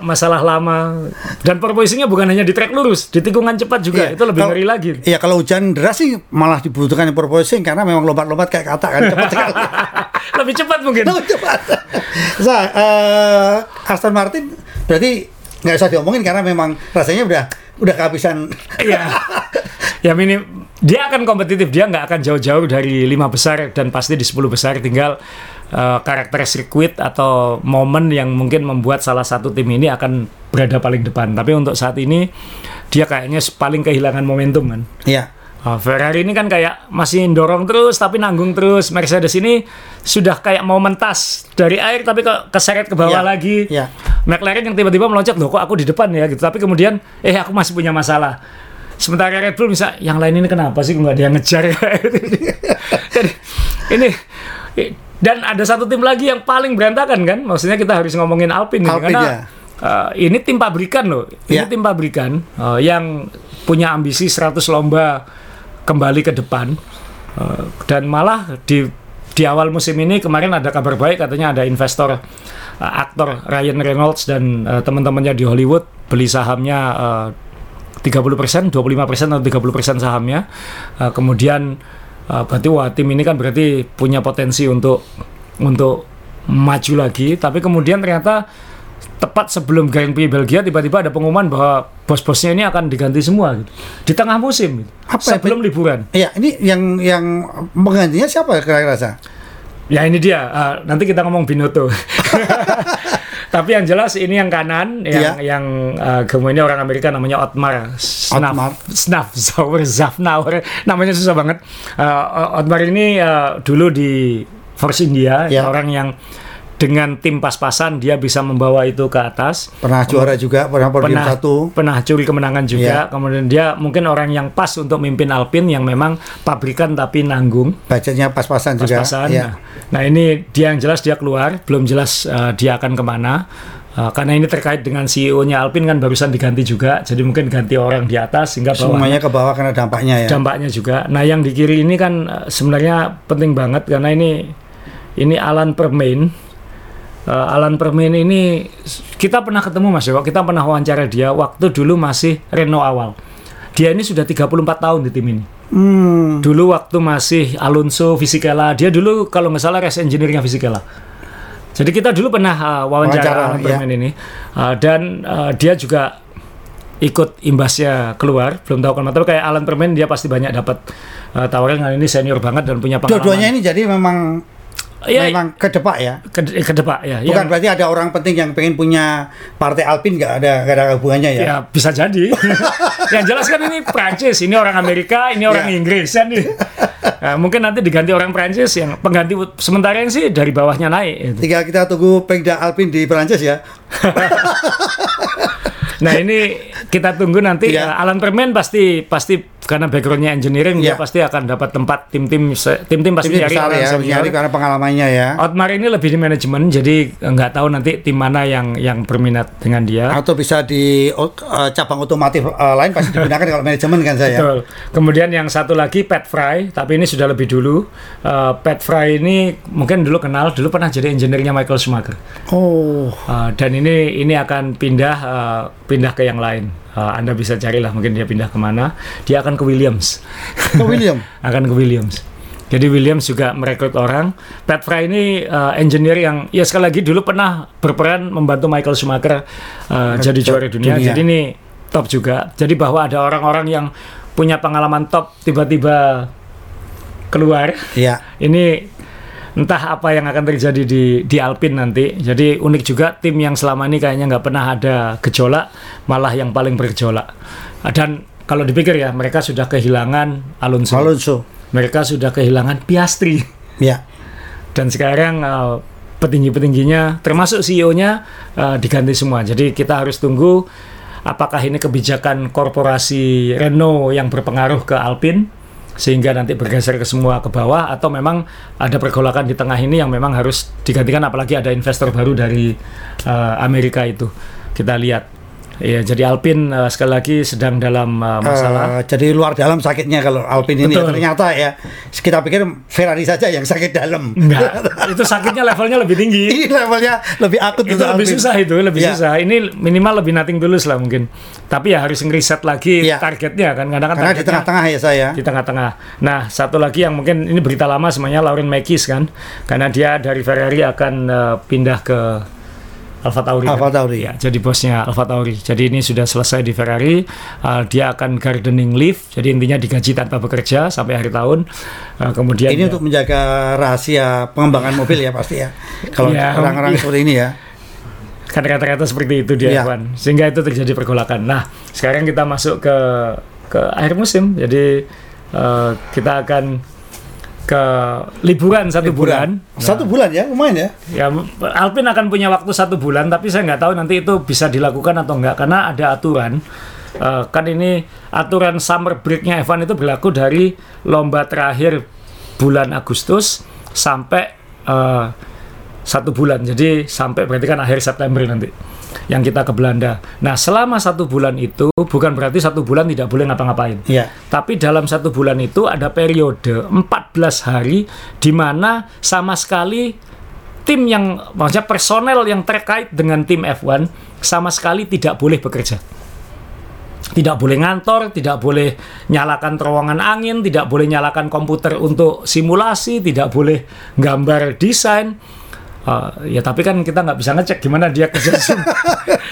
masalah lama dan porpoisingnya bukan hanya di trek lurus, di tikungan cepat juga Iya, itu lebih ngeri lagi. Iya kalau hujan deras sih malah dibutuhkan proposing karena memang lompat-lompat kayak kata kan cepat sekali. lebih cepat mungkin. Lebih cepat. Nah, eh, Aston Martin berarti nggak usah diomongin karena memang rasanya udah udah kehabisan. Iya. ya minim dia akan kompetitif, dia nggak akan jauh-jauh dari lima besar dan pasti di 10 besar tinggal eh, karakter sirkuit atau momen yang mungkin membuat salah satu tim ini akan berada paling depan. Tapi untuk saat ini dia kayaknya paling kehilangan momentum kan. Iya. Oh, Ferrari ini kan kayak masih dorong terus tapi nanggung terus. Mercedes ini sudah kayak mau mentas dari air tapi kok keseret ke bawah Iya, lagi. iya. McLaren yang tiba-tiba meloncat loh kok aku di depan ya gitu. Tapi kemudian eh aku masih punya masalah. Sementara Red Bull bisa yang lain ini kenapa sih nggak dia ngejar Jadi ini dan ada satu tim lagi yang paling berantakan kan. Maksudnya kita harus ngomongin Alpine, ini, Alpine, karena ya. eh, ini tim pabrikan loh. Ini Ya. tim pabrikan eh, yang punya ambisi 100 lomba kembali ke depan Eh, dan malah di di awal musim ini kemarin ada kabar baik katanya ada investor eh, aktor Ryan Reynolds dan eh, teman-temannya di Hollywood beli sahamnya eh, 30%, 25% atau 30% sahamnya. Eh, kemudian eh, berarti wah tim ini kan berarti punya potensi untuk untuk maju lagi, tapi kemudian ternyata tepat sebelum Grand Prix Belgia tiba-tiba ada pengumuman bahwa bos-bosnya ini akan diganti semua gitu. di tengah musim gitu. Apa ya, sebelum liburan. Iya, ini yang yang menggantinya siapa kira-kira? Ya ini dia. eh, nanti kita ngomong Binotto. Tapi yang jelas ini yang kanan, yang Iya. yang eh, gemuk ini orang Amerika namanya Otmar Snaf, Otmar. Snaf Zauer Zafnauer. Namanya susah banget. Eh, Otmar ini eh, dulu di Force India, Iya. orang yang dengan tim pas-pasan dia bisa membawa itu ke atas. Pernah juara juga, pernah podium Pernah satu. pernah curi kemenangan juga. Iya. Kemudian dia mungkin orang yang pas untuk mimpin Alpine yang memang pabrikan tapi nanggung Bacanya pas-pasan juga. pas-pasan. Iya. Nah, nah ini dia yang jelas dia keluar, belum jelas uh, dia akan ke mana. Uh, karena ini terkait dengan CEO-nya Alpine kan barusan diganti juga, jadi mungkin ganti orang di atas sehingga bawah Semuanya ke bawah karena dampaknya ya. dampaknya juga. Nah yang di kiri ini kan uh, sebenarnya penting banget karena ini ini Alan Permain. Uh, Alan Permain ini kita pernah ketemu Mas Dewa, kita pernah wawancara dia waktu dulu masih Renault awal. Dia ini sudah 34 tahun di tim ini. Hmm. Dulu waktu masih Alonso Fisichella, dia dulu kalau nggak salah race engineer-nya Fisichella. Jadi kita dulu pernah uh, wawancara, Wawancara, Alan iya. Perman ini, Uh, dan uh, dia juga ikut imbasnya keluar. Belum tahu kenapa, tapi kayak Alan Perman dia pasti banyak dapat uh, tawaran. Ini senior banget dan punya pengalaman. Dua-duanya ini jadi memang Iya, memang kedepak ya. ke, ke depan ya. Bukan Yang- berarti ada orang penting yang pengen punya partai Alpine nggak ada nggak ada hubungannya ya. Ya bisa jadi. yang jelas kan ini Prancis, ini orang Amerika, ini orang Ya. Inggris kan nih. Nah, mungkin nanti diganti orang Prancis yang pengganti sementara yang sih dari bawahnya naik. gitu. Tinggal kita tunggu Pengda Alpine di Perancis ya. Nah ini kita tunggu nanti uh, Alan Perman pasti pasti karena backgroundnya engineering dia Iya. pasti akan dapat tempat tim-tim tim-tim pasti nyari besar ya, senior. nyari karena pengalamannya ya. Otmar ini lebih di manajemen jadi nggak tahu nanti tim mana yang yang berminat dengan dia. Atau bisa di eh, cabang otomotif eh, lain pasti digunakan kalau manajemen kan saya. Betul. Kemudian yang satu lagi Pat Fry, tapi ini sudah lebih dulu. Uh, Pat Fry ini mungkin dulu kenal, dulu pernah jadi engineer-nya Michael Schumacher. Oh, Uh, dan ini ini akan pindah uh, pindah ke yang lain. Uh, anda bisa carilah mungkin dia pindah ke mana. Dia akan ke Williams. ke William. akan ke Williams. Jadi Williams juga merekrut orang. Pat Fry ini uh, engineer yang ya sekali lagi dulu pernah berperan membantu Michael Schumacher uh, jadi juara dunia. dunia. Jadi ini top juga. Jadi bahwa ada orang-orang yang punya pengalaman top tiba-tiba keluar. Iya. Ini entah apa yang akan terjadi di di Alpine nanti. Jadi unik juga tim yang selama ini kayaknya nggak pernah ada gejolak, malah yang paling bergejolak. Dan kalau dipikir ya, mereka sudah kehilangan Alonso, Alonso. mereka sudah kehilangan Piastri, Ya. dan sekarang uh, petinggi-petingginya, termasuk CEO-nya uh, diganti semua. Jadi kita harus tunggu apakah ini kebijakan korporasi Renault yang berpengaruh ke Alpine sehingga nanti bergeser ke semua ke bawah atau memang ada pergolakan di tengah ini yang memang harus digantikan apalagi ada investor baru dari uh, Amerika itu. Kita lihat Iya, jadi Alpine uh, sekali lagi sedang dalam uh, masalah. Uh, jadi luar dalam sakitnya kalau Alpine ini Betul. ternyata ya kita pikir Ferrari saja yang sakit dalam. Enggak, itu sakitnya levelnya lebih tinggi. ini levelnya lebih akut itu lebih Alpine. susah itu, lebih Iya. susah. Ini minimal lebih nating tulus lah mungkin. Tapi ya harus ngeriset lagi Iya. targetnya kan, karena kan Karena di tengah-tengah ya saya. di tengah-tengah. Nah, satu lagi yang mungkin ini berita lama semuanya Lauren Makis kan, karena dia dari Ferrari akan uh, pindah ke Alfa Tauri. Alfa Tauri. Ya, jadi bosnya Alfa Tauri. Jadi ini sudah selesai di Ferrari. Uh, dia akan gardening leave. Jadi intinya digaji tanpa bekerja sampai akhir tahun. Uh, kemudian Ini dia- untuk menjaga rahasia pengembangan mobil ya pasti ya. Kalau Iya, orang-orang seperti ini ya. kan kata-kata seperti itu di Iya. F1 sehingga itu terjadi pergolakan. Nah sekarang kita masuk ke ke akhir musim jadi eh, kita akan ke liburan satu bulan. Satu bulan ya, lumayan ya. Ya Alpine akan punya waktu satu bulan tapi saya nggak tahu nanti itu bisa dilakukan atau enggak karena ada aturan. Eh, kan ini aturan summer breaknya F1 itu berlaku dari lomba terakhir bulan Agustus sampai eh, satu bulan. Jadi sampai berarti kan akhir September nanti yang kita ke Belanda. Nah selama satu bulan itu bukan berarti satu bulan tidak boleh ngapa-ngapain. Iya. Tapi dalam satu bulan itu ada periode 14 hari di mana sama sekali tim yang maksudnya personel yang terkait dengan tim F1 sama sekali tidak boleh bekerja. Tidak boleh ngantor, tidak boleh nyalakan terowongan angin, tidak boleh nyalakan komputer untuk simulasi, tidak boleh gambar desain. Uh, ya tapi kan kita nggak bisa ngecek gimana dia kerja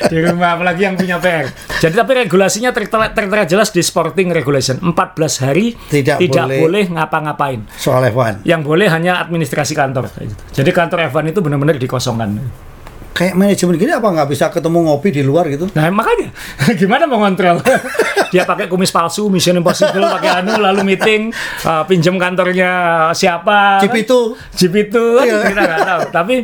di rumah apalagi yang punya PR. Jadi tapi regulasinya tertera, tertera jelas di Sporting Regulation 14 hari Tidak boleh- boleh ngapa-ngapain. Soal F1. Yang boleh hanya administrasi kantor. gitu. Jadi kantor F1 itu benar-benar dikosongkan. Kayak manajemen gini apa nggak bisa ketemu ngopi di luar gitu? Nah makanya gimana mau ngontrol? Dia pakai kumis palsu, Mission Impossible, pakai anu, lalu meeting, uh, pinjam kantornya siapa? Chip itu Jeep itu Iya. kita nggak tahu. Tapi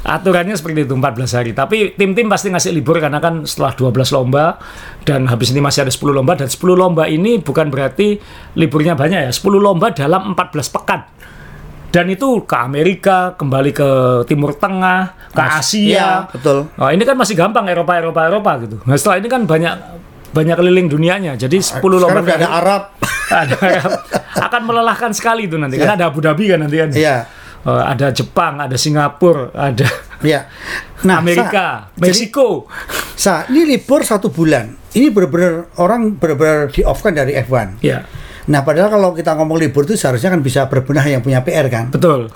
aturannya seperti itu 14 hari. Tapi tim-tim pasti ngasih libur karena kan setelah 12 lomba dan habis ini masih ada 10 lomba dan 10 lomba ini bukan berarti liburnya banyak ya. 10 lomba dalam 14 pekan. Dan itu ke Amerika, kembali ke Timur Tengah, ke Asia. Iya, betul. Oh, ini kan masih gampang Eropa Eropa Eropa gitu. Nah, setelah ini kan banyak banyak keliling dunianya. Jadi 10 lomba ada Arab. ada akan melelahkan sekali itu nanti. Karena ada Abu Dhabi kan nanti kan. Iya. Eh, ada Jepang, ada Singapura, ada Iya. Nah, Amerika, Sa, jadi- Meksiko. Sa, ini libur satu bulan. Ini benar-benar orang benar-benar di off kan dari F1. Ya, Nah, padahal kalau kita ngomong libur itu seharusnya kan bisa berbenah yang punya PR kan. betul.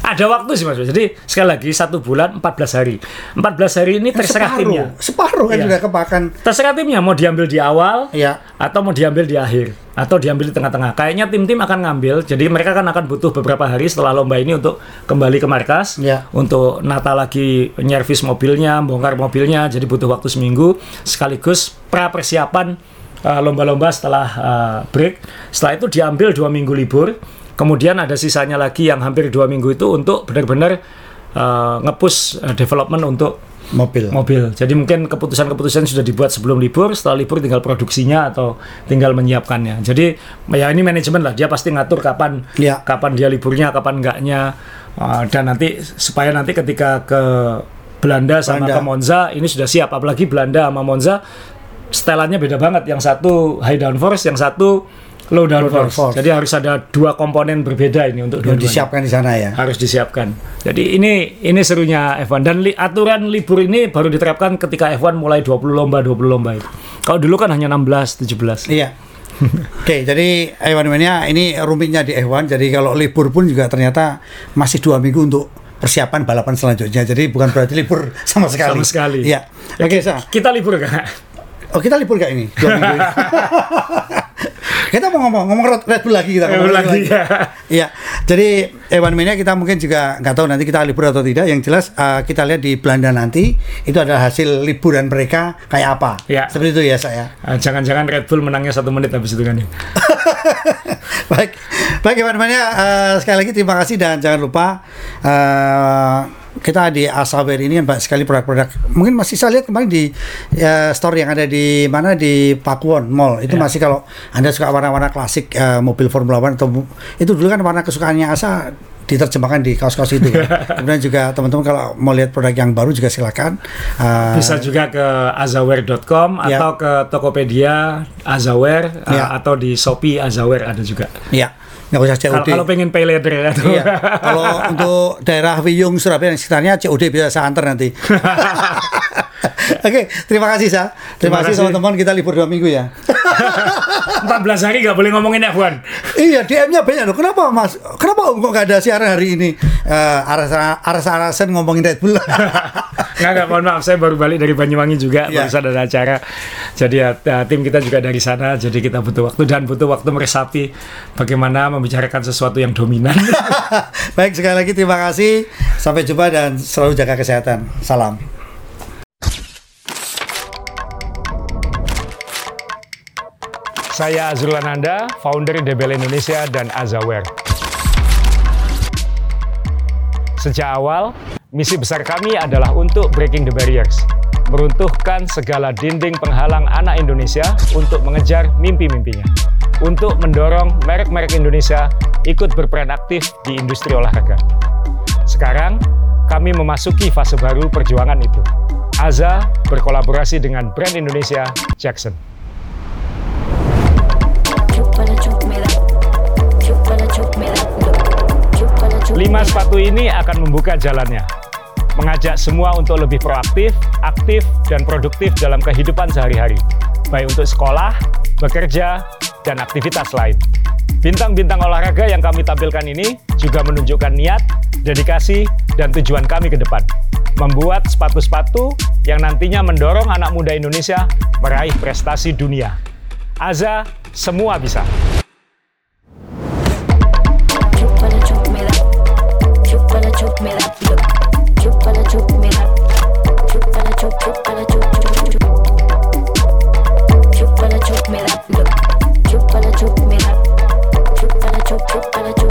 Ada waktu sih Mas. Jadi sekali lagi satu bulan 14 hari. 14 hari ini terserah separuh, timnya. separuh kan Iya. sudah kepakan. Terserah timnya mau diambil di awal Iya. atau mau diambil di akhir atau diambil di tengah-tengah. Kayaknya tim-tim akan ngambil. Jadi mereka kan akan butuh beberapa hari setelah lomba ini untuk kembali ke markas, Iya. untuk nata lagi nyervis mobilnya, bongkar mobilnya. Jadi butuh waktu seminggu sekaligus pra persiapan uh, lomba-lomba setelah uh, break. Setelah itu diambil dua minggu libur. Kemudian ada sisanya lagi yang hampir dua minggu itu untuk benar-benar uh, nge-push uh, development untuk Mobil. mobil. Jadi mungkin keputusan-keputusan sudah dibuat sebelum libur, setelah libur tinggal produksinya atau tinggal menyiapkannya. Jadi ya ini manajemen lah, dia pasti ngatur kapan Ya. kapan dia liburnya, kapan enggaknya, Uh, dan nanti supaya nanti ketika ke Belanda sama Belanda. ke Monza ini sudah siap. Apalagi Belanda sama Monza setelannya beda banget. Yang satu high downforce, yang satu low downforce. downforce. Jadi harus ada dua komponen berbeda ini untuk dua-duanya disiapkan di sana ya. harus disiapkan. Jadi ini ini serunya F1 dan li- aturan libur ini baru diterapkan ketika F1 mulai 20 lomba 20 lomba itu. Kalau dulu kan hanya 16 17. Iya. Oke, jadi F1 Mania ini rumitnya di F1. Jadi kalau libur pun juga ternyata masih dua minggu untuk persiapan balapan selanjutnya. Jadi bukan berarti libur sama sekali. Sama sekali. Iya. Oke, Sa. Kita libur kan? Oh, kita libur gak ini? Kita mau ngomong, ngomong Red- Red Bull lagi kita. Red ngomong Bull lagi, ya. Iya. Jadi Ewan Mania kita mungkin juga nggak tahu nanti kita libur atau tidak. Yang jelas eh, kita lihat di Belanda nanti itu adalah hasil liburan mereka kayak apa. Iya. Seperti itu ya saya. Ah, Jangan-jangan Red Bull menangnya satu menit habis itu kan ya. baik, baik Ewan Mania eh, sekali lagi terima kasih dan jangan lupa eh, kita di Asawer ini kan banyak sekali produk-produk. Mungkin masih saya lihat kemarin di ya, store yang ada di mana di Pakuwon Mall itu Ya. masih kalau anda suka warna-warna klasik eh, mobil Formula One atau itu dulu kan warna kesukaannya Asa diterjemahkan di kaos-kaos itu. ya. Kemudian juga teman-teman kalau mau lihat produk yang baru juga silakan. Uh, Bisa juga ke azaware.com Ya. atau ke Tokopedia Azaware uh, Ya. atau di Shopee Azaware ada juga. ya, nggak usah COD. kalau pengen pay later ya. Iya. Kalau untuk daerah Wiyung Surabaya dan sekitarnya COD bisa saya antar nanti. Oke, terima kasih Sa. Terima, Terima kasih teman-teman kita libur dua minggu ya. 14 hari nggak boleh ngomongin F1. iya, DM-nya banyak loh. Kenapa Mas? Kenapa kok nggak ada siaran hari ini? Eh, aras aras arasan ngomongin Red Bull. Nggak, nggak, mohon maaf, saya baru balik dari Banyuwangi juga, Iya. barusan ada acara. Jadi ya, ya, tim kita juga dari sana, jadi kita butuh waktu dan butuh waktu meresapi bagaimana membicarakan sesuatu yang dominan. Baik, sekali lagi terima kasih. Sampai jumpa dan selalu jaga kesehatan. Salam. Saya Azrul Ananda, founder DBL Indonesia dan Azaware. Sejak awal, misi besar kami adalah untuk breaking the barriers, meruntuhkan segala dinding penghalang anak Indonesia untuk mengejar mimpi-mimpinya, untuk mendorong merek-merek Indonesia ikut berperan aktif di industri olahraga. Sekarang, kami memasuki fase baru perjuangan itu. Aza berkolaborasi dengan brand Indonesia Jackson. Lima sepatu ini akan membuka jalannya, mengajak semua untuk lebih proaktif, aktif, dan produktif dalam kehidupan sehari-hari, baik untuk sekolah, bekerja, dan aktivitas lain. Bintang-bintang olahraga yang kami tampilkan ini juga menunjukkan niat, dedikasi, dan tujuan kami ke depan. Membuat sepatu-sepatu yang nantinya mendorong anak muda Indonesia meraih prestasi dunia. Aza, semua bisa. chup, me that look. Chup, chup, me that. Chup, chup.